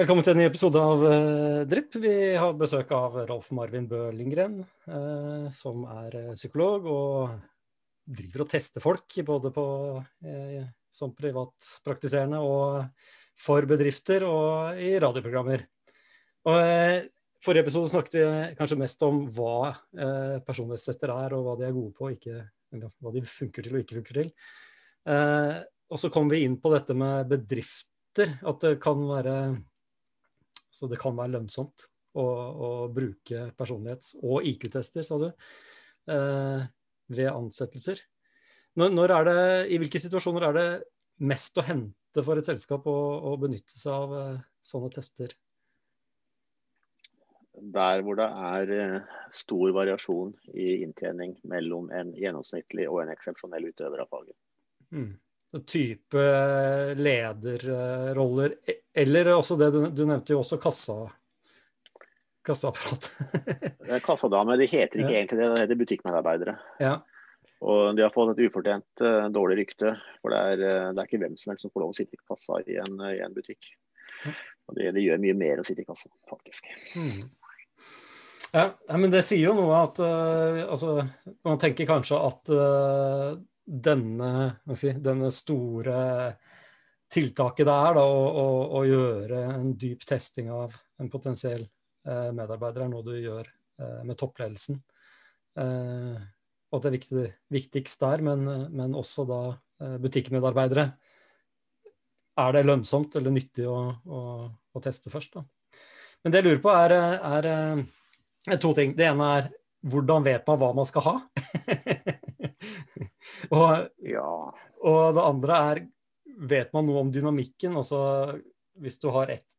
Velkommen til en ny episode av uh, Drypp. Vi har besøk av Rolf Marvin Bø Lindgren, uh, som er uh, psykolog og driver og tester folk, både på, uh, som privatpraktiserende og for bedrifter og i radioprogrammer. Og Forrige episode snakket vi kanskje mest om hva personlighetstester er, og hva de er gode på, ikke, hva de funker til og ikke funker til. og så kom vi inn på dette med bedrifter, at det kan være så det kan være lønnsomt å, å bruke personlighets- og IQ-tester, sa du, eh, ved ansettelser. Når, når er det, I hvilke situasjoner er det mest å hente for et selskap å, å benytte seg av eh, sånne tester? Der hvor det er eh, stor variasjon i inntjening mellom en gjennomsnittlig og en eksepsjonell utøver av faget. Mm type lederroller, e, eller også det du, du nevnte jo også kassa, kassaapparat. Kassadame, de heter ikke ja. egentlig det, det heter butikkmedarbeidere. Ja. Og de har fått et ufortjent uh, dårlig rykte, for det er, uh, det er, ikke hvem som helst som får lov å sitte i kassa i en, uh, i en butikk. Ja. Og det, det, gjør mye mer å sitte i kassa, faktisk. Mm. Ja, men det sier jo noe at altså, Man tenker kanskje at denne, si, denne store tiltaket det er da, å, å, å, gjøre en dyp testing av en potensiell eh, medarbeider, er noe du gjør eh, med toppledelsen. Eh, og det er viktig, viktigst der, men, men også da eh, butikkmedarbeidere. Er det lønnsomt eller nyttig å, å teste først? Da? Men det jeg lurer på, er, er, er to ting. Det ene er hvordan vet man hva man skal ha? Og, ja. og det andre er Vet man noe om dynamikken? Altså hvis du har ett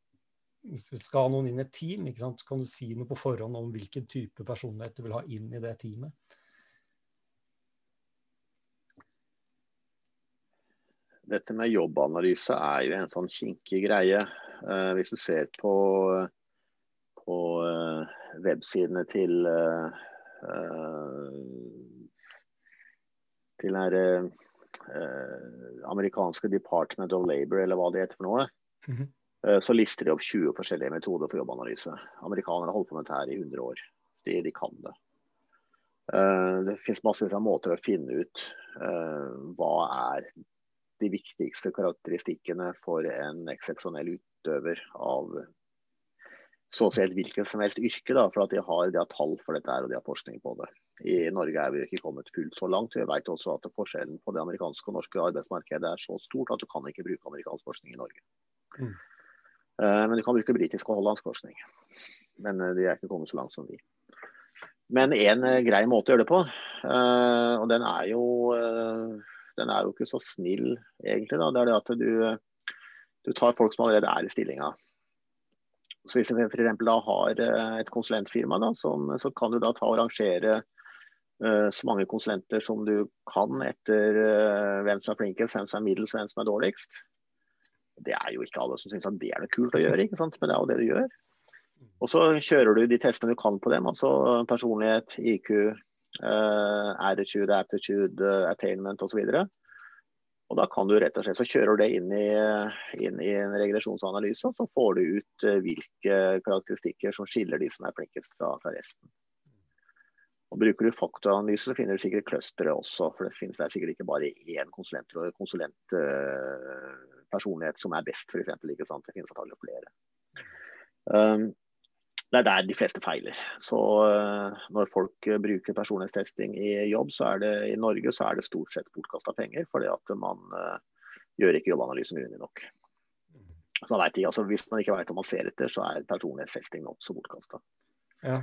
hvis du skal ha noen inn i et team, kan du si noe på forhånd om hvilken type personlighet du vil ha inn i det teamet? Dette med jobbanalyse er jo en sånn kinkig greie. Uh, hvis du ser på, på uh, websidene til uh, til den eh, amerikanske Department of Labor, eller hva det heter for noe, mm -hmm. eh, så lister de opp 20 forskjellige metoder for jobbanalyse. Amerikanerne har holdt på med dette her i 100 år. De, de kan det. Eh, det finnes masse måter å finne ut eh, hva er de viktigste karakteristikkene for en eksepsjonell utøver av så å si hvilket som helst yrke, da, for at de har, de har, tall for dette her, og de har forskning på det. I Norge er vi ikke kommet fullt så langt. Vi vet også at forskjellen på det amerikanske og norske arbeidsmarkedet er så stort at du kan ikke bruke amerikansk forskning i Norge. Mm. Uh, men du kan bruke britisk og hollandsk forskning. Men uh, de er ikke kommet så langt som vi. Men en uh, grei måte å gjøre det på, og den er jo den er jo ikke så snill egentlig, da. Det er det at du, du tar folk som allerede er i stillinga. Så Hvis du f.eks. har eh, et konsulentfirma, da, som, så kan du da ta og rangere så mange konsulenter som du kan etter uh, hvem som er flinkest, hvem som er middels, hvem som er dårligst. Det er jo ikke alle som syns det er noe kult å gjøre, men det er jo det du gjør. Og så kjører du de testene du kan på dem, altså personlighet, IQ, uh, attitude, aptitude, attainment osv. Og, og Da kan du rett og slett så kjører du det inn i, inn i en regresjonsanalyse, og så får du ut hvilke karakteristikker som skiller de som er flinkest fra, fra resten. Og Bruker du faktoranalyse, så finner du sikkert clustere også. For det finnes det sikkert ikke bare én konsulentpersonlighet konsulent, uh, som er best, f.eks. Det finnes antakelig flere. Um, det er der de fleste feiler. Så uh, når folk bruker personlighetstesting i jobb, så er det i Norge så er det stort sett bortkasta penger, fordi at man uh, gjør ikke jobbanalysen grundig nok. Så vet jeg, altså, hvis man ikke vet om man ser etter, så er personlighetstesting nokså bortkasta. Ja.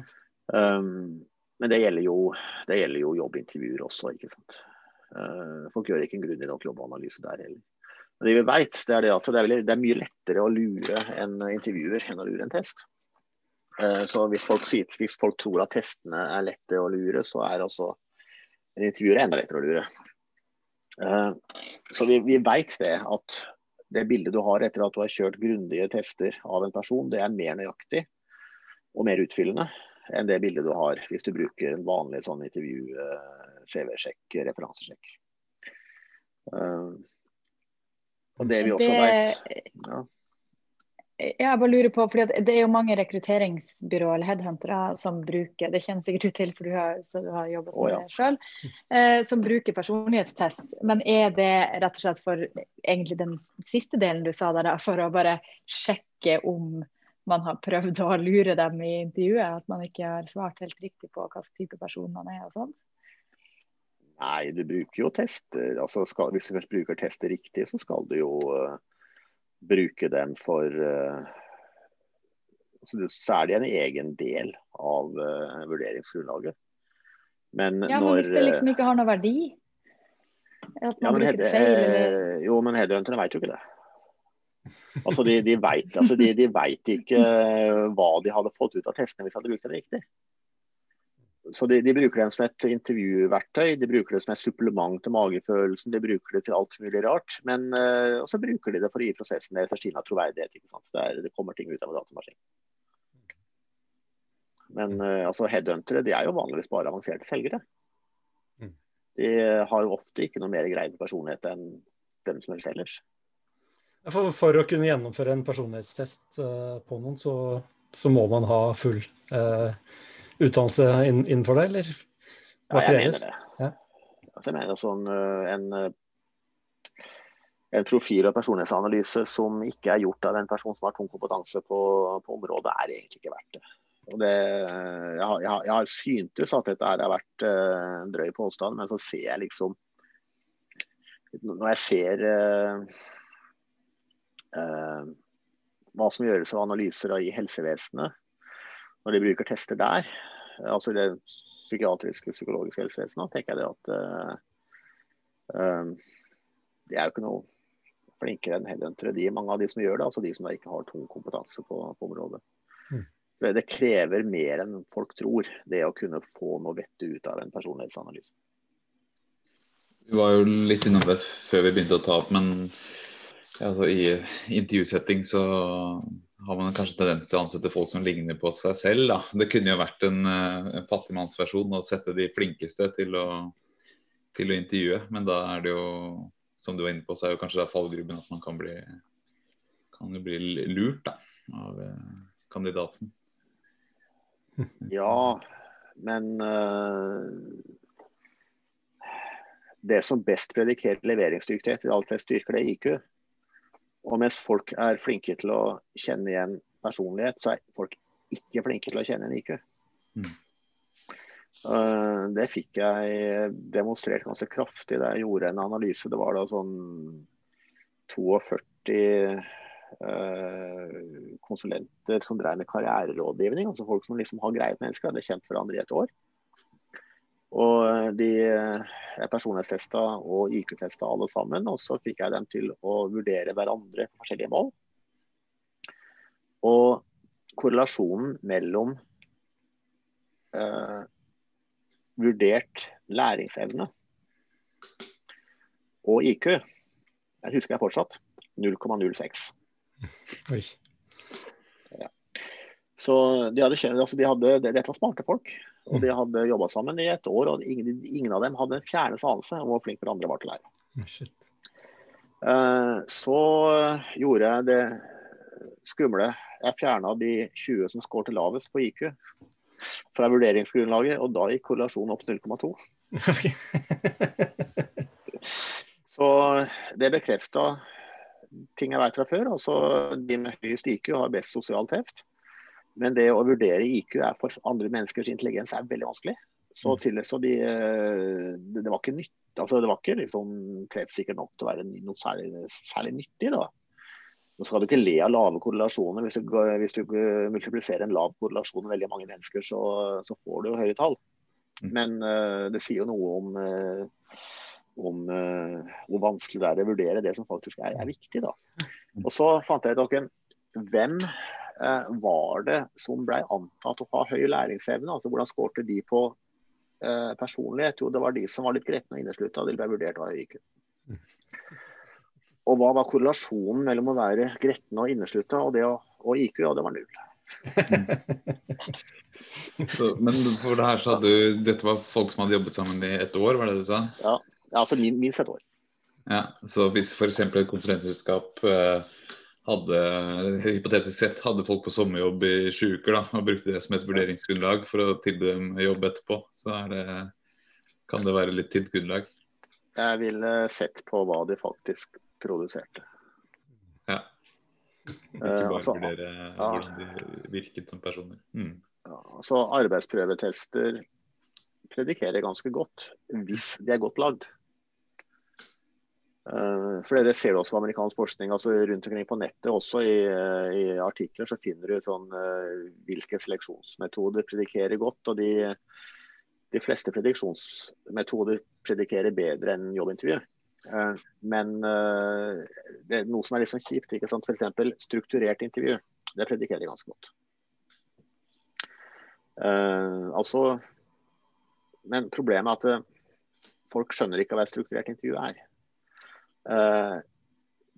Um, men det gjelder, jo, det gjelder, jo, jobbintervjuer også, ikke sant. folk gjør ikke en grundig nok jobbanalyse der heller. Men det vi vet, det er det at det er, veldig, det er mye lettere å lure en intervjuer enn å lure en test. Eh, så hvis folk, sier, hvis folk, tror at testene er lette å lure, så er altså en intervjuer enda lettere å lure. Eh, så vi, vi vet det at det bildet du har etter at du har kjørt grundige tester av en person, det er mer nøyaktig og mer utfyllende enn det bildet du har hvis du bruker en vanlig sånn intervju, eh, CV-sjekk, referansesjekk. Og det vi også vet ja. Jeg bare lurer på, fordi Det er jo mange rekrutteringsbyråer eller headhuntere som bruker det kjenner sikkert du til, for du har, så du har jobbet med oh, ja. det selv, eh, som bruker personlighetstest. Men er det rett og slett for egentlig den siste delen du sa der, for å bare sjekke om man har prøvd å lure dem i intervjuet? At man ikke har svart helt riktig på hvilken type person man er og sånn? Nei, du bruker jo tester. Altså, skal, hvis du først bruker tester riktig, så skal du jo uh, bruke dem for uh, Så er det en egen del av uh, vurderingsgrunnlaget. Men ja, men hvis det liksom ikke har noen verdi? At man ja, bruker det feil, eller? Jo, men headhunterne vet jo ikke det. Altså, De, de veit altså, de, de ikke hva de hadde fått ut av testene hvis de hadde brukt dem riktig. Så de, de, bruker dem som et intervjuverktøy, de bruker det som et supplement til magefølelsen, de bruker det til alt mulig rart. Men uh, så bruker de det for å gi prosessen deres forstina troverdighet. Ikke sant? Det, er, det, kommer ting ut av en datamaskin. Men uh, altså headhuntere de er jo vanligvis bare avanserte selgere. Mm. De har jo ofte ikke noe mer greie på personlighet enn den som helst ellers. For, for, å kunne gjennomføre en personlighetstest uh, på noen, så, så, må man ha full uh, utdannelse innenfor det, eller hva ja? Jeg mener det. Ja. Jeg mener sånn eh, en, en profil- og personlighetsanalyse som ikke er gjort av en person som har tung kompetanse på, på området, er egentlig ikke verdt det. Og det jeg, har, jeg, har, syntes at dette har vært uh, en drøy påstand, men så ser jeg liksom Når jeg ser uh, hva som gjøres av analyser i helsevesenet, når de bruker tester der, altså det psykiatriske, psykologiske helsevesenet, tenker jeg det at uh, uh, de er jo ikke noe flinkere enn headhuntere. De, mange av de som gjør det, altså de som ikke har tung kompetanse på, på området. Mm. Det, det, krever mer enn folk tror, det å kunne få noe vettet ut av en personlighetsanalyse. Vi var jo litt innom det før vi begynte å ta opp, men altså, i intervjusetting så har man kanskje tendens til å ansette folk som ligner på seg selv. Da. Det kunne jo vært en, eh, en fattigmannsversjon å sette de flinkeste til å, til å, intervjue. Men da er det jo, som du var inne på, så er jo kanskje det fallgruben at man kan bli, kan bli lurt da, av eh, kandidaten. Ja, men uh, det som best predikerer leveringsdyktighet i alt flest styrker, det er IQ. Og mens folk er flinke til å kjenne igjen personlighet, så er folk ikke flinke til å kjenne igjen IQ. Mm. Uh, det fikk jeg demonstrert ganske kraftig da jeg gjorde en analyse. Det var da sånn 42 uh, konsulenter som drev med karriererådgivning. Altså folk som liksom har greie på mennesker, hadde kjent hverandre i et år. Og eh, de er personlighetstesta og IQ-testa alle sammen. Og så fikk jeg dem til å vurdere hverandre på forskjellige mål. Og korrelasjonen mellom eh, vurdert læringsevne og IQ, jeg husker jeg fortsatt, 0,06. Oi. Ja. Så de hadde, altså de hadde, dette var smarte folk. Og de hadde jobba sammen i et år, og ingen, ingen av dem hadde en fjerneste anelse om hvor flink hverandre var til å lære. Shit. Uh, så gjorde jeg det skumle. Jeg fjerna de 20 som skårte lavest på IQ fra vurderingsgrunnlaget, og da gikk korrelasjonen opp til 0,2. så det bekrefta ting jeg vet fra før. Altså, de med høyest IQ har best sosialt heft. Men det å vurdere IQ er for andre menneskers intelligens er veldig vanskelig. Så, mm. til, så de, eh, det, var ikke nytt, altså det var ikke liksom treffsikkert nok til å være noe særlig, særlig nyttig. da. Nå skal du ikke le av lave korrelasjoner. Hvis du, hvis du multipliserer en lav korrelasjon med veldig mange mennesker, så, så får du jo høye tall. Mm. Men uh, det sier jo noe om, uh, om uh, hvor vanskelig det er å vurdere det som faktisk er, er viktig. da. Og så fant jeg ut hvem Eh, var det som ble antatt å ha høy læringsevne? altså Hvordan skårte de på eh, personlighet? Jo, det var de som var litt gretne og inneslutta. De ble vurdert av IQ. Og hva var korrelasjonen mellom å være gretten og inneslutta og det å, og IQ? Ja, det var null. så, men for det her så hadde du, dette var folk som hadde jobbet sammen i et år, var det du sa? Ja, ja altså minst et år. Ja, Så hvis f.eks. et konsulentselskap eh, hadde hypotetisk sett hadde folk på sommerjobb i sju uker da, og brukte det som et vurderingsgrunnlag for å tilby dem jobb etterpå, så det, kan det være litt tynt grunnlag. Jeg ville sett på hva de faktisk produserte. Ja. Ikke bare altså, vurdere hvordan de virket som personer. Mm. Ja, altså Arbeidsprøvetester predikerer ganske godt, hvis de er godt lagd. Uh, for det ser du også i amerikansk forskning. altså Rundt omkring på nettet, også i, uh, i artikler, så finner du sånn uh, hvilke seleksjonsmetoder predikerer godt. og de, de, fleste prediksjonsmetoder predikerer bedre enn jobbintervju. men det er noe som er litt sånn kjipt. ikke sant? F.eks. strukturert intervju. Det predikerer ganske godt. altså, men problemet er at folk skjønner ikke hva et strukturert intervju er. Eh,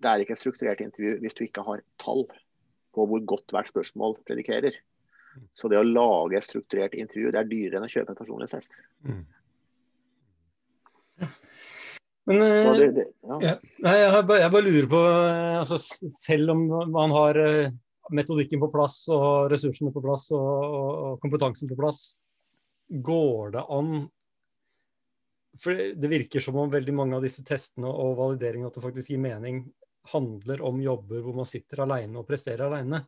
det er ikke et strukturert intervju hvis du ikke har tall på hvor godt hvert spørsmål predikerer. Så det å lage et strukturert intervju, det er dyrere enn å kjøpe en personlighetstest. Mm. Men eh, det, det, ja. Ja, jeg, bare, jeg, bare, lurer på eh, altså, Selv om man har metodikken på plass og ressursene på plass og, og, og kompetansen på plass, går det an for det virker som om veldig mange av disse testene og valideringene at det faktisk gir mening, handler om jobber hvor man sitter alene og presterer alene.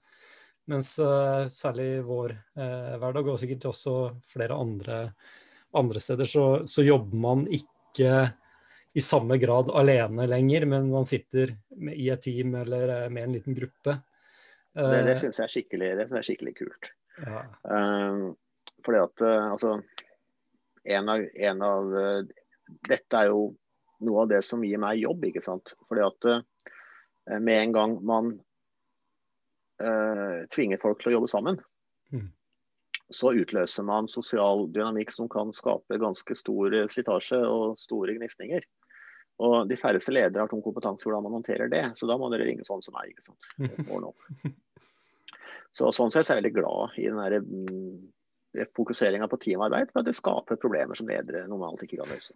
Mens uh, særlig vår uh, hverdag, og sikkert også flere andre, andre steder, så, så, jobber man ikke i samme grad alene lenger, men man sitter med, i et team eller uh, med en liten gruppe. det det syns jeg er skikkelig, det er skikkelig kult. Ja. fordi at altså en av, en av dette er jo noe av det som gir meg jobb. ikke sant? Fordi at uh, med en gang man uh, tvinger folk til å jobbe sammen, mm. så utløser man sosial dynamikk som kan skape ganske stor slitasje og store gnisninger. Og de færreste ledere har tung kompetanse hvordan man håndterer det, så da må dere ringe sånn som meg. ikke sant? Så Sånn sett er jeg veldig glad i den mm, fokuseringa på teamarbeid, for at det skaper problemer som ledere normalt ikke kan løse.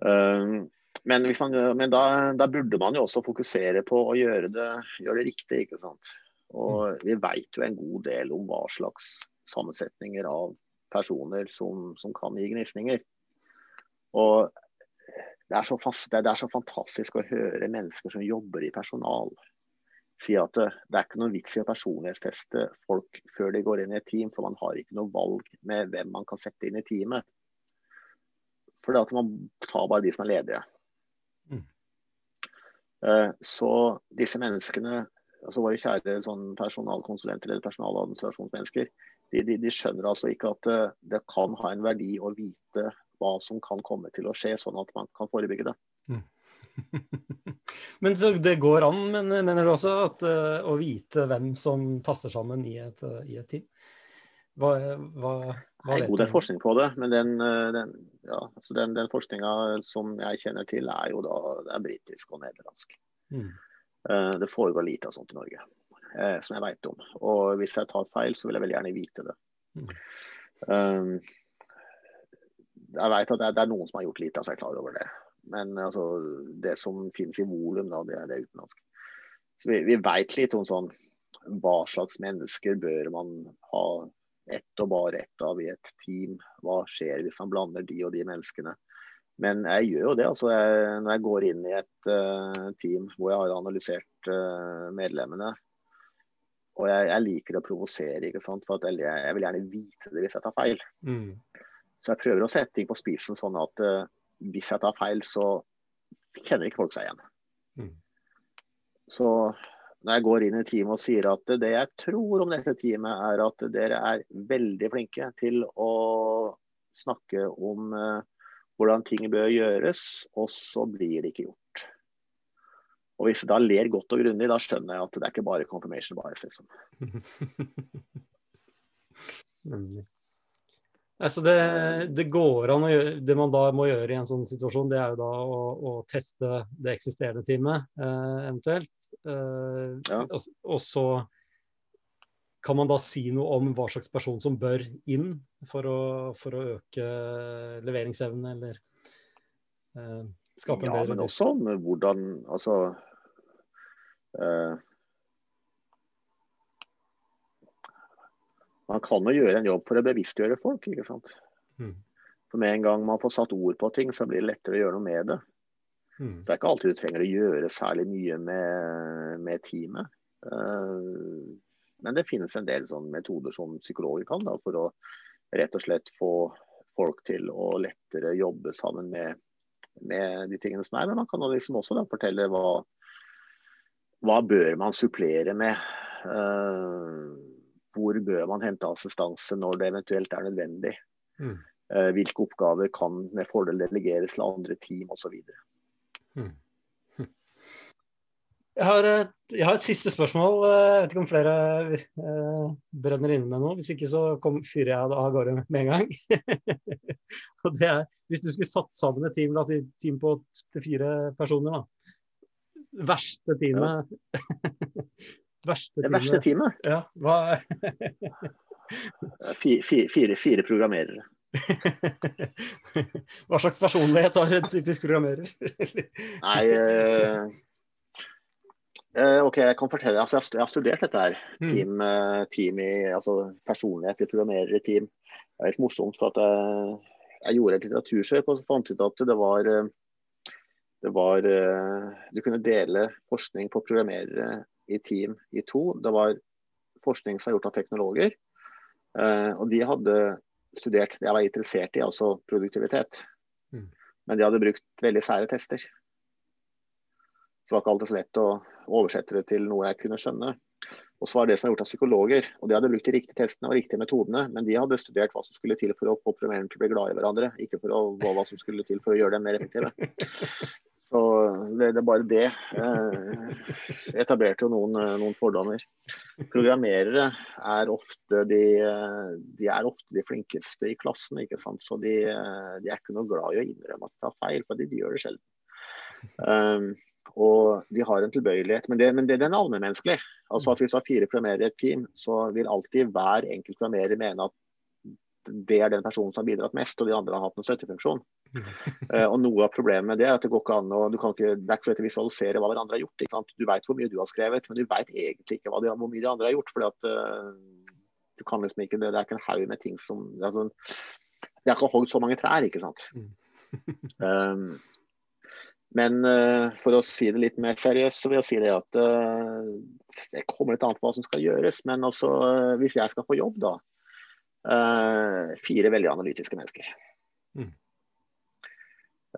Um, men, man, men da, da, burde man jo også fokusere på å gjøre det, gjøre det riktig. ikke sant? Og mm. vi veit jo en god del om hva slags sammensetninger av personer som, som kan gi gnisninger. Og det er, fast, det er, så fantastisk å høre mennesker som jobber i personal, si at det, er ikke noe vits i å personlighetsteste folk før de går inn i et team, for man har ikke noe valg med hvem man kan sette inn i teamet. For det at man tar bare de som er ledige. Mm. Uh, så disse menneskene, altså våre kjære sånn personalkonsulenter eller personaladministrasjonsmennesker, de, de, de, skjønner altså ikke at uh, det kan ha en verdi å vite hva som kan komme til å skje, sånn at man kan forebygge det. Mm. men det går an, men mener du også at, uh, å vite hvem som passer sammen i et, i et team? Hva, hva, hva det er forskning på det, men den, eh, den, ja, altså den, den forskninga som jeg kjenner til, er jo da det er britisk og nederlandsk. Mm. Det foregår lite av sånt i Norge, som jeg veit om. Og hvis jeg tar feil, så vil jeg veldig gjerne vite det. Mm. Um, jeg veit at det er, det er, noen som har gjort lite, av er klar over det. Men altså, det som finnes i volum, det er det utenlandske. Så vi, vi veit litt om sånn hva slags mennesker bør man ha ett og bare ett av i et team. Hva skjer hvis man blander de og de menneskene. Men jeg gjør jo det. altså jeg, Når jeg går inn i et uh, team hvor jeg har analysert uh, medlemmene, og jeg, jeg, liker å provosere, ikke sant? for jeg, jeg, vil gjerne vite det hvis jeg tar feil. Mm. Så jeg prøver å sette ting på spisen sånn at uh, hvis jeg tar feil, så kjenner ikke folk seg igjen. Mm. Så når jeg går inn i teamet og sier at det jeg tror om dette teamet, er at dere er veldig flinke til å snakke om uh, hvordan ting bør gjøres, og så blir det ikke gjort. Og hvis jeg da ler godt og grundig, da skjønner jeg at det er ikke bare confirmation bias, liksom. Altså det, det, går an å gjøre, det man da må gjøre i en sånn situasjon, det er jo da å, å teste det eksisterende teamet eh, eventuelt. Eh, ja. og, og, så kan man da si noe om hva slags person som bør inn for å, for å øke leveringsevnen eller eh, Skape ja, men også om hvordan Altså uh, Man kan jo gjøre en jobb for å bevisstgjøre folk. ikke sant? Mm. For med en gang man får satt ord på ting, så blir det lettere å gjøre noe med det. Mm. Det er ikke alltid du trenger å gjøre særlig mye med, med teamet. Uh, men det finnes en del sånn metoder som psykologer kan da, for å rett og slett få folk til å lettere jobbe sammen med, med de tingene som er. Men man kan liksom også da, fortelle hva, hva bør man supplere med. Uh, hvor bør man hente assistanse når det eventuelt er nødvendig? Mm. Uh, hvilke oppgaver kan med fordel delegeres til andre team osv. Mm. Jeg har, jeg har, et siste spørsmål. Jeg vet ikke om flere eh, brenner inne med noe. Hvis ikke så kom, fyrer jeg av gårde med en gang. og det er, Hvis du skulle satt sammen et team, la oss si team på fire personer, da. Verste teamet ja. Verste det verste teamet? Ja, hva fire, fire, fire, programmerere. hva slags personlighet har en typisk programmerer? Nei uh, uh, OK, jeg kan fortelle. Altså, jeg har studert dette her. Mm. Team, uh, team i, altså personlighet i programmerere-team. Det er litt morsomt. for at jeg, jeg gjorde et litteratursøk og fant ut at det var det var Du kunne dele forskning på programmerere i team i to. Det var forskning som var gjort av teknologer. Uh, og de hadde studert det jeg var interessert i, altså produktivitet. Mm. Men de hadde brukt veldig sære tester. Så det var ikke alltid så lett å oversette det til noe jeg kunne skjønne. Og så var det som var gjort av psykologer. Og de hadde brukt de riktige testene og riktige metodene, men de hadde studert hva som skulle til for å få programmererne til å bli glad i hverandre, ikke for å, hva som skulle til for å gjøre dem mer effektive. Det, det bare det. Eh, etablerte jo noen, eh, noen, fordommer. Programmerere er ofte de, de, er ofte de flinkeste i klassen. ikke sant? Så de, de, er ikke noe glad i å innrømme at de tar feil, for de gjør det sjelden. Um, og de har en tilbøyelighet, men, det, men det, den er allmennmenneskelig. Altså at Hvis du har fire programmerere i et team, så vil alltid hver enkelt programmerer mene at det er den personen som har bidratt mest, og de andre har hatt en støttefunksjon. Uh, og Noe av problemet med det er at det går ikke an å, du kan ikke, det er ikke så lett å visualisere hva hverandre har gjort. Ikke sant? Du vet hvor mye du har skrevet, men du vet egentlig ikke de, hvor mye de andre har gjort. fordi at uh, du kan liksom ikke, Det, er ikke en haug med ting som sånn, det er ikke hogd så mange trær, ikke sant. um, men uh, for å si det litt mer seriøst, så vil jeg si det at det kommer litt an på hva som skal gjøres. Men også, hvis jeg skal få jobb, da, Uh, fire veldig analytiske mennesker. Mm.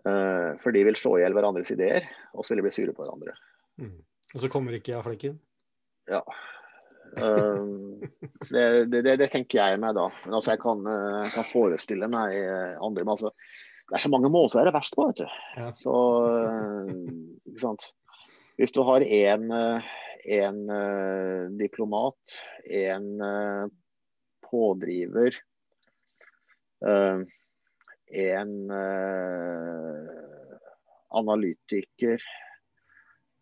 Uh, for de vil slå i hjel hverandres ideer, og så vil de bli sure på hverandre. Mm. Og så kommer ikke jeg flekken? Ja. Uh, det, det, det, tenker jeg meg da. Men altså, jeg kan, kan forestille meg andre men altså, Det er så mange måter å være verst på, vet du. Ja. Så, ikke sant. Hvis du har én diplomat, en pådriver, eh, en eh, analytiker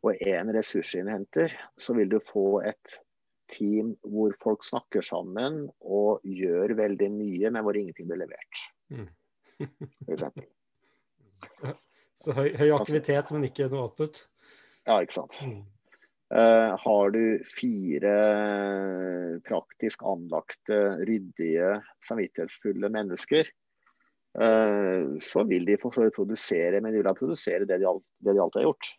og en ressursinnhenter, så vil du få et team hvor folk snakker sammen og gjør veldig mye, men hvor ingenting blir levert. Mm. Så høy, høy, aktivitet, men ikke noe output? Ja, ikke sant. Mm. Uh, har du fire praktisk anlagte, ryddige, samvittighetsfulle mennesker, så vil de for så vidt produsere, men de vil da produsere det de, alt, det de alltid har gjort.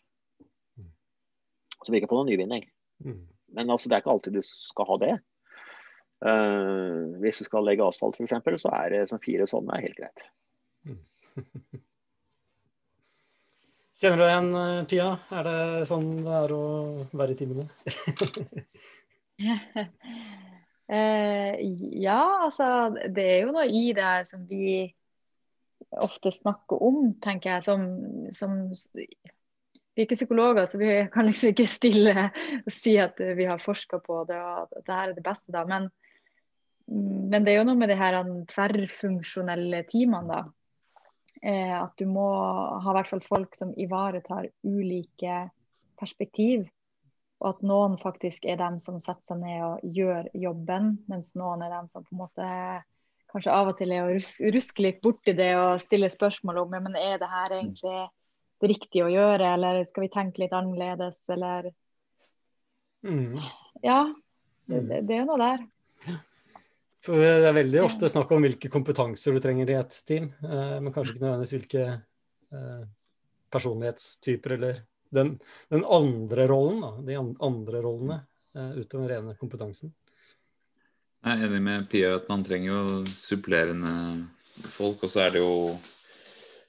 Så vi ikke få noen nyvinning. Mm. Men altså, det er ikke alltid du skal ha det. Uh, hvis du skal legge asfalt f.eks., så er det som fire sånne er helt greit. Mm. Kjenner du deg igjen, eh, Pia? Er det sånn det er å være i timene? uh, ja, altså det er jo noe i det her som vi ofte snakker om, tenker jeg. Som, som Vi er ikke psykologer, så vi kan liksom ikke stille og si at vi har forska på det og at dette er det beste. da, men, men det er jo noe med de her tverrfunksjonelle teamene, da eh, at du må ha hvert fall folk som ivaretar ulike perspektiv. Og at noen faktisk er dem som setter seg ned og gjør jobben, mens noen er dem som på en måte kanskje av og til er å ruske, litt borti det og stille spørsmål om ja, men er det her egentlig det riktige å gjøre, eller skal vi tenke litt annerledes, eller mm. Ja, det, mm. det er noe der. For Det er veldig ofte snakk om hvilke kompetanser du trenger i et team, eh, men kanskje ikke nødvendigvis hvilke eh, personlighetstyper eller den, den, andre rollen, da, de andre rollene eh, utover den rene kompetansen. Jeg er enig med Pia at man trenger jo supplerende folk. Og så er det jo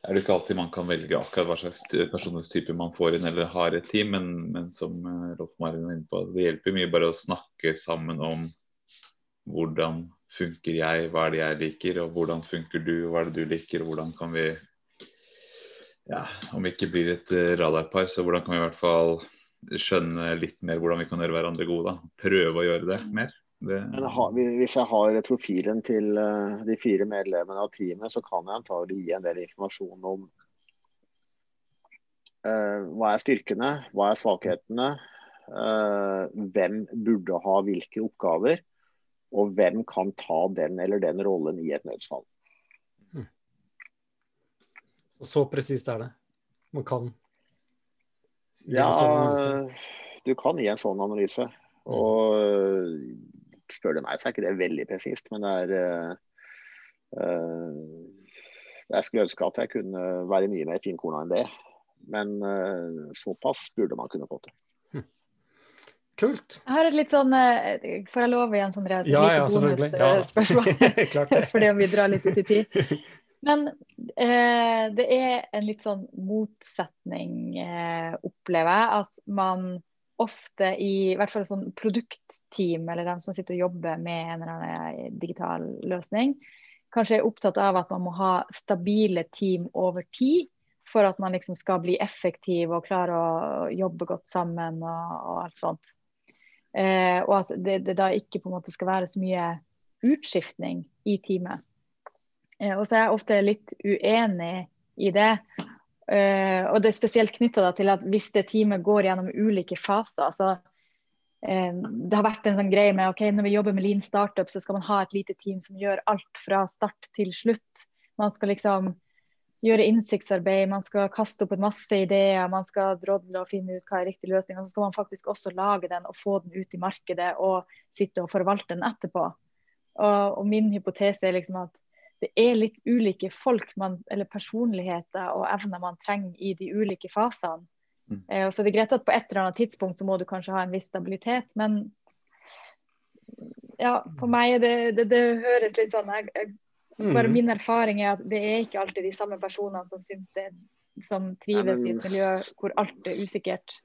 er det ikke alltid man kan velge akkurat hva slags personlighetstype man får inn eller har et team, men, men som Rolf Marin var inne på, det hjelper mye bare å snakke sammen om hvordan funker jeg, hva er det jeg liker, og hvordan funker du, hva er det du liker, og hvordan kan vi ja, Om vi ikke blir et uh, radarpar, så hvordan kan vi i hvert fall skjønne litt mer hvordan vi kan gjøre hverandre gode. da, Prøve å gjøre det mer. Det... Men Hvis jeg har profilen til uh, de fire medlemmene av teamet, så kan jeg antagelig gi en del informasjon om uh, hva er styrkene, hva er svakhetene, hvem burde ha hvilke oppgaver og hvem kan ta den eller den rollen i et nødsfall. Mm. Så presist er det. Man kan Ja, sånn du kan gi en sånn analyse. Hmm. Og spør du meg, så er ikke det veldig presist, men det er uh, Jeg skulle ønske at jeg kunne være mye mer finkorna enn det. Men uh, såpass burde man kunne få til. Kult. Jeg har et litt sånn eh, Får jeg lov igjen, Sondre? Altså, ja, ja, bonusspørsmål. Ja. Fordi om vi drar litt ut i tid. Men eh, det er en litt sånn motsetning, eh, opplever jeg. At man ofte i, i hvert fall sånn produktteam, eller de som sitter og jobber med en eller annen digital løsning, kanskje er opptatt av at man må ha stabile team over tid. For at man liksom skal bli effektiv og klare å jobbe godt sammen og, og alt sånt. Eh, og at det, det, da ikke på en måte skal være så mye utskiftning i teamet. Eh, og så er jeg ofte litt uenig i det. Eh, og det er spesielt knytta til at hvis det teamet går gjennom ulike faser altså uh, det har vært en sånn greie med ok, når vi jobber med Lean Startup, så skal man ha et lite team som gjør alt fra start til slutt. Man skal liksom gjøre innsiktsarbeid, man skal kaste opp en masse ideer, man skal drodle og finne ut hva er riktig løsning. Og så skal man faktisk også lage den og få den ut i markedet og sitte og forvalte den etterpå. Og, og min hypotese er liksom at det er litt ulike folk man, eller personligheter og evner man trenger i de ulike fasene. Mm. Eh, så det er greit at på et eller annet tidspunkt så må du kanskje ha en viss stabilitet, men ja, for meg det, det, det høres litt sånn jeg, jeg bare mm. min erfaring er at det er ikke alltid de samme personene som syns det som trives i et miljø hvor alt er usikkert.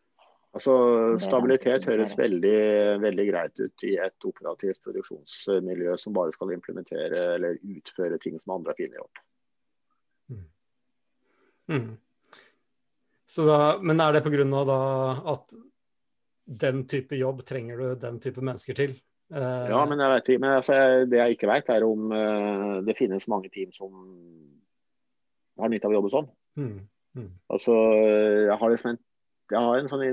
Altså, Stabilitet høres veldig, veldig, greit ut i et operativt produksjonsmiljø som bare skal implementere eller utføre ting som andre har funnet opp. Mm. Mm. Da, men er det pga. at den type jobb trenger du den type mennesker til? Eh, ja, men, jeg vet, men altså, det jeg ikke vet, er om uh, det finnes mange team som har nytte av å jobbe sånn. Mm, mm. Altså, jeg har liksom en jeg har, sånn,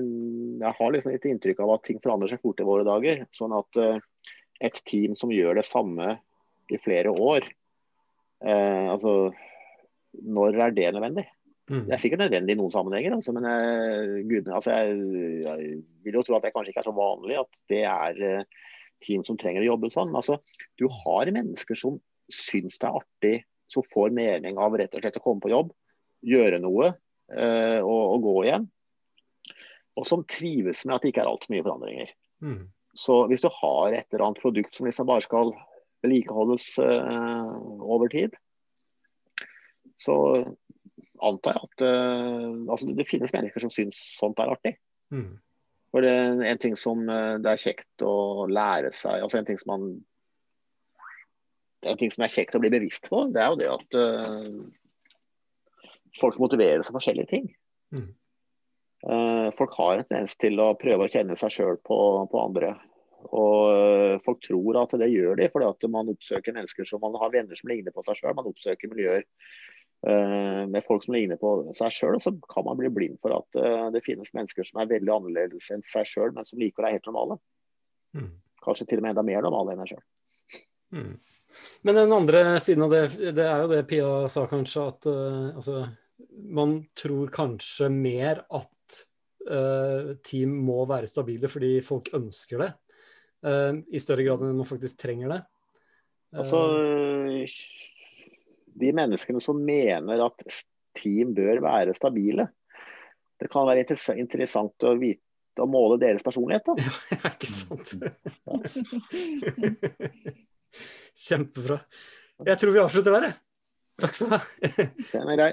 jeg har liksom litt inntrykk av at ting forandrer seg fort i våre dager. Sånn at uh, et team som gjør det samme i flere år altså, Når er det nødvendig? Mm. Det er sikkert nødvendig i noen sammenhenger, altså, men jeg, gud, altså, jeg, jeg, vil jo tro at det kanskje ikke er så vanlig at det er team som trenger å jobbe sånn. Altså, du har mennesker som syns det er artig, som får mening av rett og slett å komme på jobb, gjøre noe uh, og, og, gå igjen. Og som trives med at det ikke er altfor mye forandringer. Mm. Så hvis du har et eller annet produkt som liksom bare skal vedlikeholdes uh, over tid, så antar jeg at uh, altså det finnes mennesker som syns sånt er artig. Mm. For det er en ting som eh, det er kjekt å lære seg, altså en ting som man en ting som er kjekt å bli bevisst på, det er jo det at uh, folk motiverer seg for forskjellige ting. Mm. Uh, folk har en tendens til å prøve å kjenne seg sjøl på, på, andre. Og uh, folk tror at det gjør de fordi at man oppsøker mennesker som man har venner som ligner på seg sjøl. Man oppsøker miljøer Eh, med folk som ligner på seg sjøl, så kan man bli blind for at uh, det finnes mennesker som er veldig annerledes enn seg sjøl, men som likevel er helt normale. Mm. Kanskje til og med enda mer normale enn seg sjøl. Mm. Men den andre siden av det, det er jo det Pia sa kanskje, at uh, altså, man tror kanskje mer at team må være stabile fordi folk ønsker det, uh, i større grad enn man faktisk trenger det. Altså, de menneskene som mener at team bør være stabile, det kan være interessant å vite å måle deres personlighet, da. Ja, ikke sant. Kjempebra. Jeg tror vi avslutter der, jeg. Takk skal du ha. Den er grei.